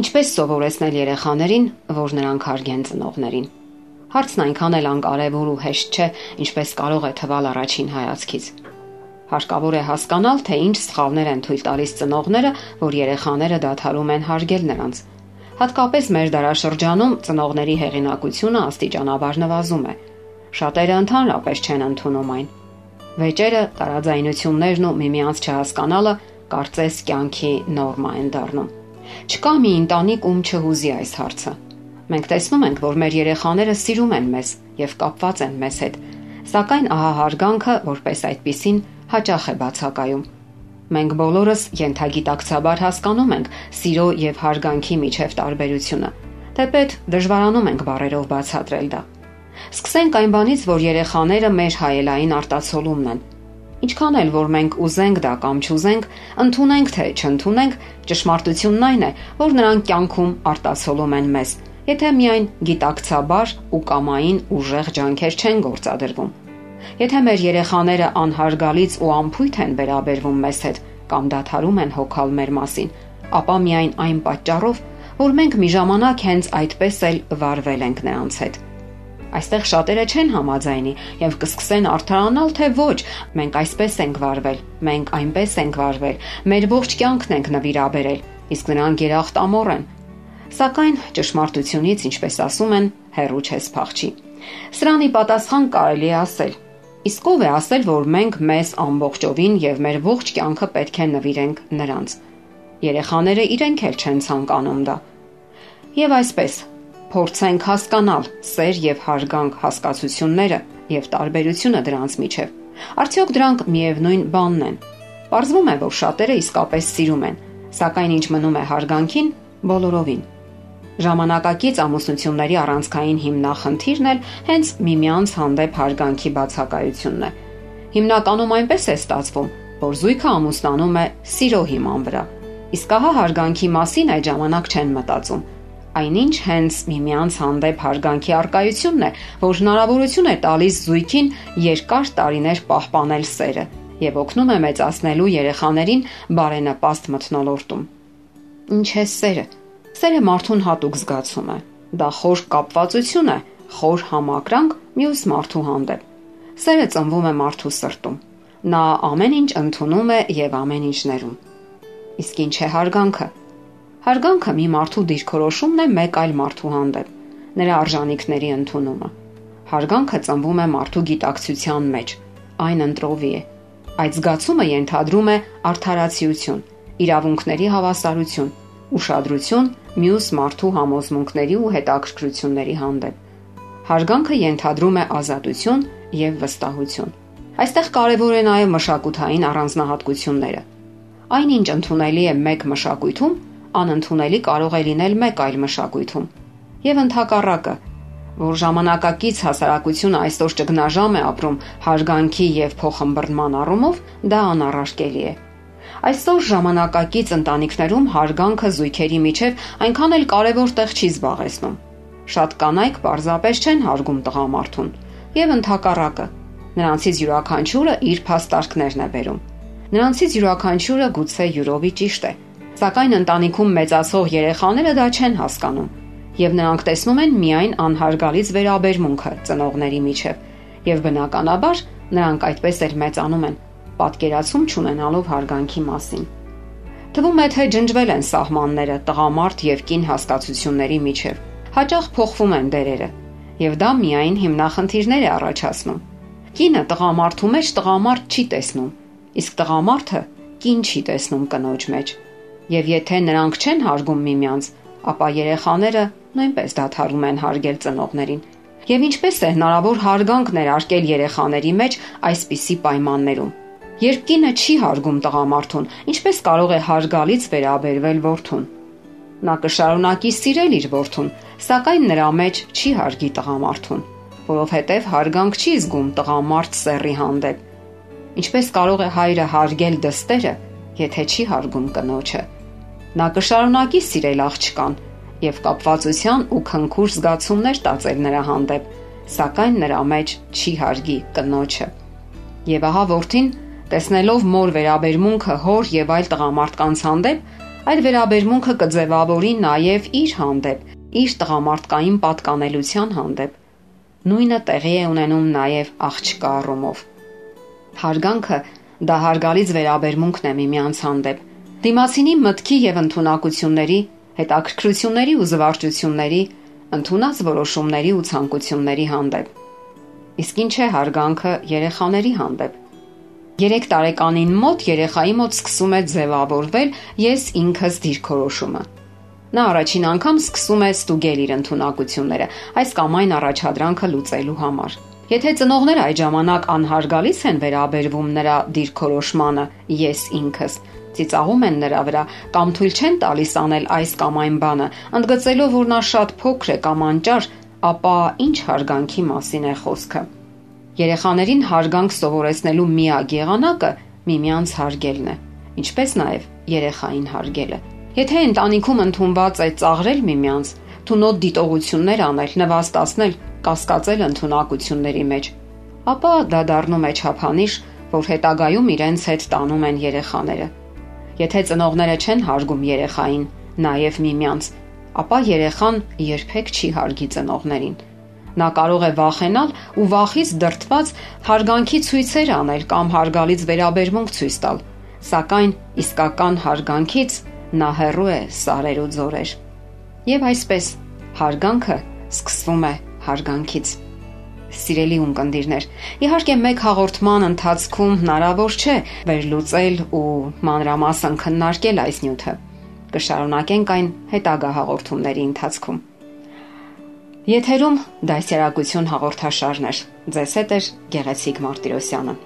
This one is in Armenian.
Ինչպես սովորեցնել երեխաներին, որ նրանք հարգեն ծնողներին։ Հարցն այնքան էլ անկարևոր ու հեշտ չէ, ինչպես կարող է թվալ առաջին հայացքից։ Հարկավոր է հասկանալ, թե ինչ սխալներ են թույլ տալիս ծնողները, որ երեխաները դադարում են հարգել նրանց։ Հատկապես մեր դարաշրջանում ծնողների հեղինակությունը աստիճանաբար նվազում է։ Շատերը ընդհանրապես չեն ընդունում այն Վեճերը, տարաձայնություններն ու միմյանց չհասկանալը կարծես կյանքի նորմա են դառնում։ Չկա մի ընտանիք, ում չհուզի այս հարցը։ Մենք տեսնում ենք, որ մեր երեխաները սիրում են մեզ եւ կապված են մեզ հետ, սակայն ահա հարգանքը, որպես այդպիսին, հաճախ է բացակայում։ Մենք բոլորս յենթագիտակցաբար հասկանում ենք սիրո եւ հարգանքի միջև տարբերությունը։ Թեպետ դժվարանում ենք բարերով բացատրել դա։ Սկսենք այն բանից, որ երեխաները մեր հայելային արտացոլումն են։ Ինչքան էլ որ մենք ուզենք դա կամ չուզենք, ընդունենք թե չընդունենք, ճշմարտությունն այն է, որ նրանք կյանքում արտացոլում են մեզ, եթե միայն գիտակցաբար ու կամային ուժեղ ջանքեր չեն գործադրվում։ Եթե մեր երեխաները անհարգալից ու անփույթ են վերաբերվում մեզ հետ կամ դադարում են հոգալ մեր մասին, ապա միայն այն պատճառով, որ մենք մի ժամանակ հենց այդպես էլ վարվել ենք նրանց հետ։ Այստեղ շատերը չեն համաձայնի եւ կսկսեն արդարանալ, թե ոչ, մենք այսպես ենք վարվել, մենք այնպես ենք վարվել, մեր ողջ կյանքն ենք նվիրաբերել, իսկ նրանք երախտամոռ են։ Սակայն ճշմարտությունից, ինչպես ասում են, հերու չես փախչի։ Սրանի պատասխան կարելի է ասել. Իսկ ով է ասել, որ մենք մեզ ամբողջովին եւ մեր ողջ կյանքը պետք է նվիրենք նրանց։ Երեխաները իրենք էլ չեն ցանկանում դա։ Եվ այսպես, փորձենք հասկանալ սեր եւ հարգանք հասկացությունները եւ տարբերությունը դրանց միջև։ Արդյոք դրանք միևնույն բանն են։ Պարզվում է, որ շատերը իսկապես սիրում են, սակայն ինչ մնում է հարգանքին բոլորովին։ Ժամանակակից ամուսնությունների առանցքային հիմնախնդիրն էլ հենց միմյանց հանդեպ հարգանքի բացակայությունն է։ Հիմնականում այնպես է ստացվում, որ զույգը ամուսնանում է սիրո հիման վրա։ Իսկ ահա հարգանքի մասին այդ ժամանակ չեն մտածում Այնինչ հենց միմյանց հանդեպ հարգանքի արկայությունն է, որ հնարավորություն է տալիս զույգին երկար տարիներ պահպանել սերը եւ օգնում է մեծացնելու երեխաներին բարենպաստ մթնոլորտում։ Ինչ է սերը։ Սերը մարդուն հատուկ զգացում է։ Դա խոր կապվածություն է, խոր համակրանք մյուս մարդու հանդեպ։ Սերը ծնվում է մարդու սրտում։ Նա ամեն ինչ ընդունում է եւ ամեն ինչ ներում։ Իսկ ինչ է հարգանքը։ Հարգանքը մի մարդու դիրքորոշումն է մեկ այլ մարդու հանդեպ, նրա արժանինքների ընդունումը։ Հարգանքը ծնվում է մարդու գիտակցության մեջ, այն ընտրովի է։ Այդ զգացումը ենթադրում է արդարացիություն, իրավունքների հավասարություն, ուշադրություն մյուս մարդու համոզմունքների ու հետաքրքրությունների հանդեպ։ Հարգանքը ենթադրում է ազատություն եւ վստահություն։ Այստեղ կարևոր է նաև մշակութային առանձնահատկությունները։ Այնինչ ընդունելի է մեկ մշակույթում, անընդունելի կարող է լինել մեկ այլ մշակույթում։ Եվ ընդհակառակը, որ ժամանակակից հասարակությունը այսօր ճգնաժամ է ապրում հարգանքի եւ փոխհմբռնման առումով, դա անառարկելի է։ Այսօր ժամանակակից ընտանիքներում հարգանքը զույգերի միջև այնքան էլ կարևոր տեղ չի զբաղեցնում։ Շատ կանայք պարզապես չեն հարգում տղամարդուն եւ ընդհակառակը նրանցից յուրաքանչյուրը իր փաստարկներն է բերում։ Նրանցից յուրաքանչյուրը գուցե յուրովի ճիշտ է, Սակայն ընտանիքում մեծացող երեխաները դա չեն հասկանում եւ նրանք տեսնում են միայն անհարգալից վերաբերմունքը ծնողների միջև եւ բնականաբար նրանք այդպես էլ մեծանում են պատկերացում չունենալով հարգանքի մասին թվում է թե ջնջվել են սահմանները տղամարդ եւ կին հասկացությունների միջև հաճախ փոխվում են դերերը եւ դա միայն հիմնախնդիրներ է առաջացնում կինը տղամարդու մեջ տղամարդ չի տեսնում իսկ տղամարդը կին չի տեսնում կնոջ մեջ Եվ եթե նրանք չեն հարգում միմյանց, ապա երեխաները նույնպես դադարում են հարգել ծնողներին։ Եվ ինչպես է հնարավոր հարգանք ներարկել երեխաների մեջ այսպիսի պայմաններում։ Երբ կինը չի հարգում տղամարդուն, ինչպես կարող է հարգալից վերաբերվել որդուն։ Նա կշարունակի սիրել իր որդուն, սակայն նրա մեջ չի հարգի տղամարդուն, որովհետև հարգանք չի զգում տղամարդ սեռի հանդեպ։ Ինչպես կարող է հայրը հարգել դստերը, եթե չի հարգում կնոջը։ Նա կշարունակի սիրել աղջկան եւ կապվածության ու քնքուշ զգացումներ տածել նրա հանդեպ, սակայն նրա մեջ չի հարգի կնոջը։ Եվ ահա որդին, տեսնելով մոր վերաբերմունքը հոր եւ այլ տղամարդկանց հանդեպ, Այդ վերաբերմունքը կձևավորի նաև իր հանդեպ, իր տղամարդկային պատկանելության հանդեպ։ Նույնը տեղի է ունենում նաև աղջկա առումով։ Հարգանքը դա հարգալից վերաբերմունքն է միմյանց հանդեպ։ Դիմացինի մտքի եւ ընտունակությունների, հետաքրքրությունների ու զվարճությունների, ընդունած որոշումների ու ցանկությունների հանդեպ։ Իսկ ինչ է հարգանքը երեխաների հանդեպ։ 3 տարեկանին մոտ երեխայի մոտ սկսում է ձևավորվել ես ինքս դիրքորոշումը։ Նա առաջին անգամ սկսում է ստուգել իր ընտունակությունները, այս կամ այն առաջադրանքը լուծելու համար։ Եթե ծնողները այդ ժամանակ անհարգալից են վերաբերվում նրա դիրքորոշմանը ես ինքս, ծիծաղում են նրա վրա կամ թույլ չեն տալիս անել այս կամ այն բանը, ընդգծելով որ նա շատ փոքր է կամ անճար, ապա ինչ հարգանքի մասին է խոսքը։ Երեխաներին հարգանք սովորեցնելու միակ եղանակը միմյանց հարգելն է, ինչպես նաև երեխային հարգելը։ Եթե ընտանիքում ընդունված է ծաղրել միմյանց, թունոտ դիտողություններ անել, նվաստացնել, կասկածել ընտունակությունների մեջ, ապա դա դառնում է չափանիշ, որ հետագայում իրենց հետ տանում են երեխաները։ Եթե ծնողները չեն հարգում երեխային, նաև միմյանց, ապա երեխան երբեք չի հարգի ծնողներին Նա կարող է վախենալ ու վախից դրթված հարգանքի ցույցեր անել կամ հարգալից վերաբերմունք ցույց տալ, սակայն իսկական հարգանքից նա հեռու է սարեր ու ձորեր։ Եվ այսպես հարգանքը սկսվում է հարգանքից։ Սիրելի ունկնդիրներ, իհարկե մեկ հաղորդման ընթացքում հնարավոր չէ վերլուծել ու մանրամասն քննարկել այս նյութը։ Կշարունակենք այն հետագա հաղորդումների ընթացքում։ Եթերում դասերակցություն հաղորդաշարներ։ Ձեզ հետ է Գեղեցիկ Մարտիրոսյանը։